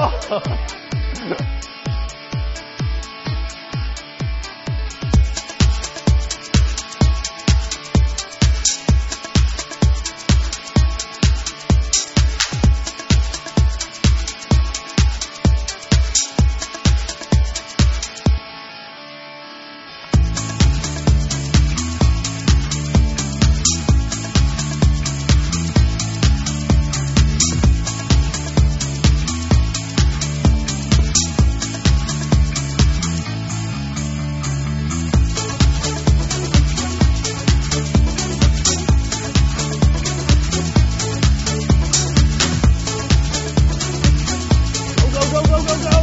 哎呦！Because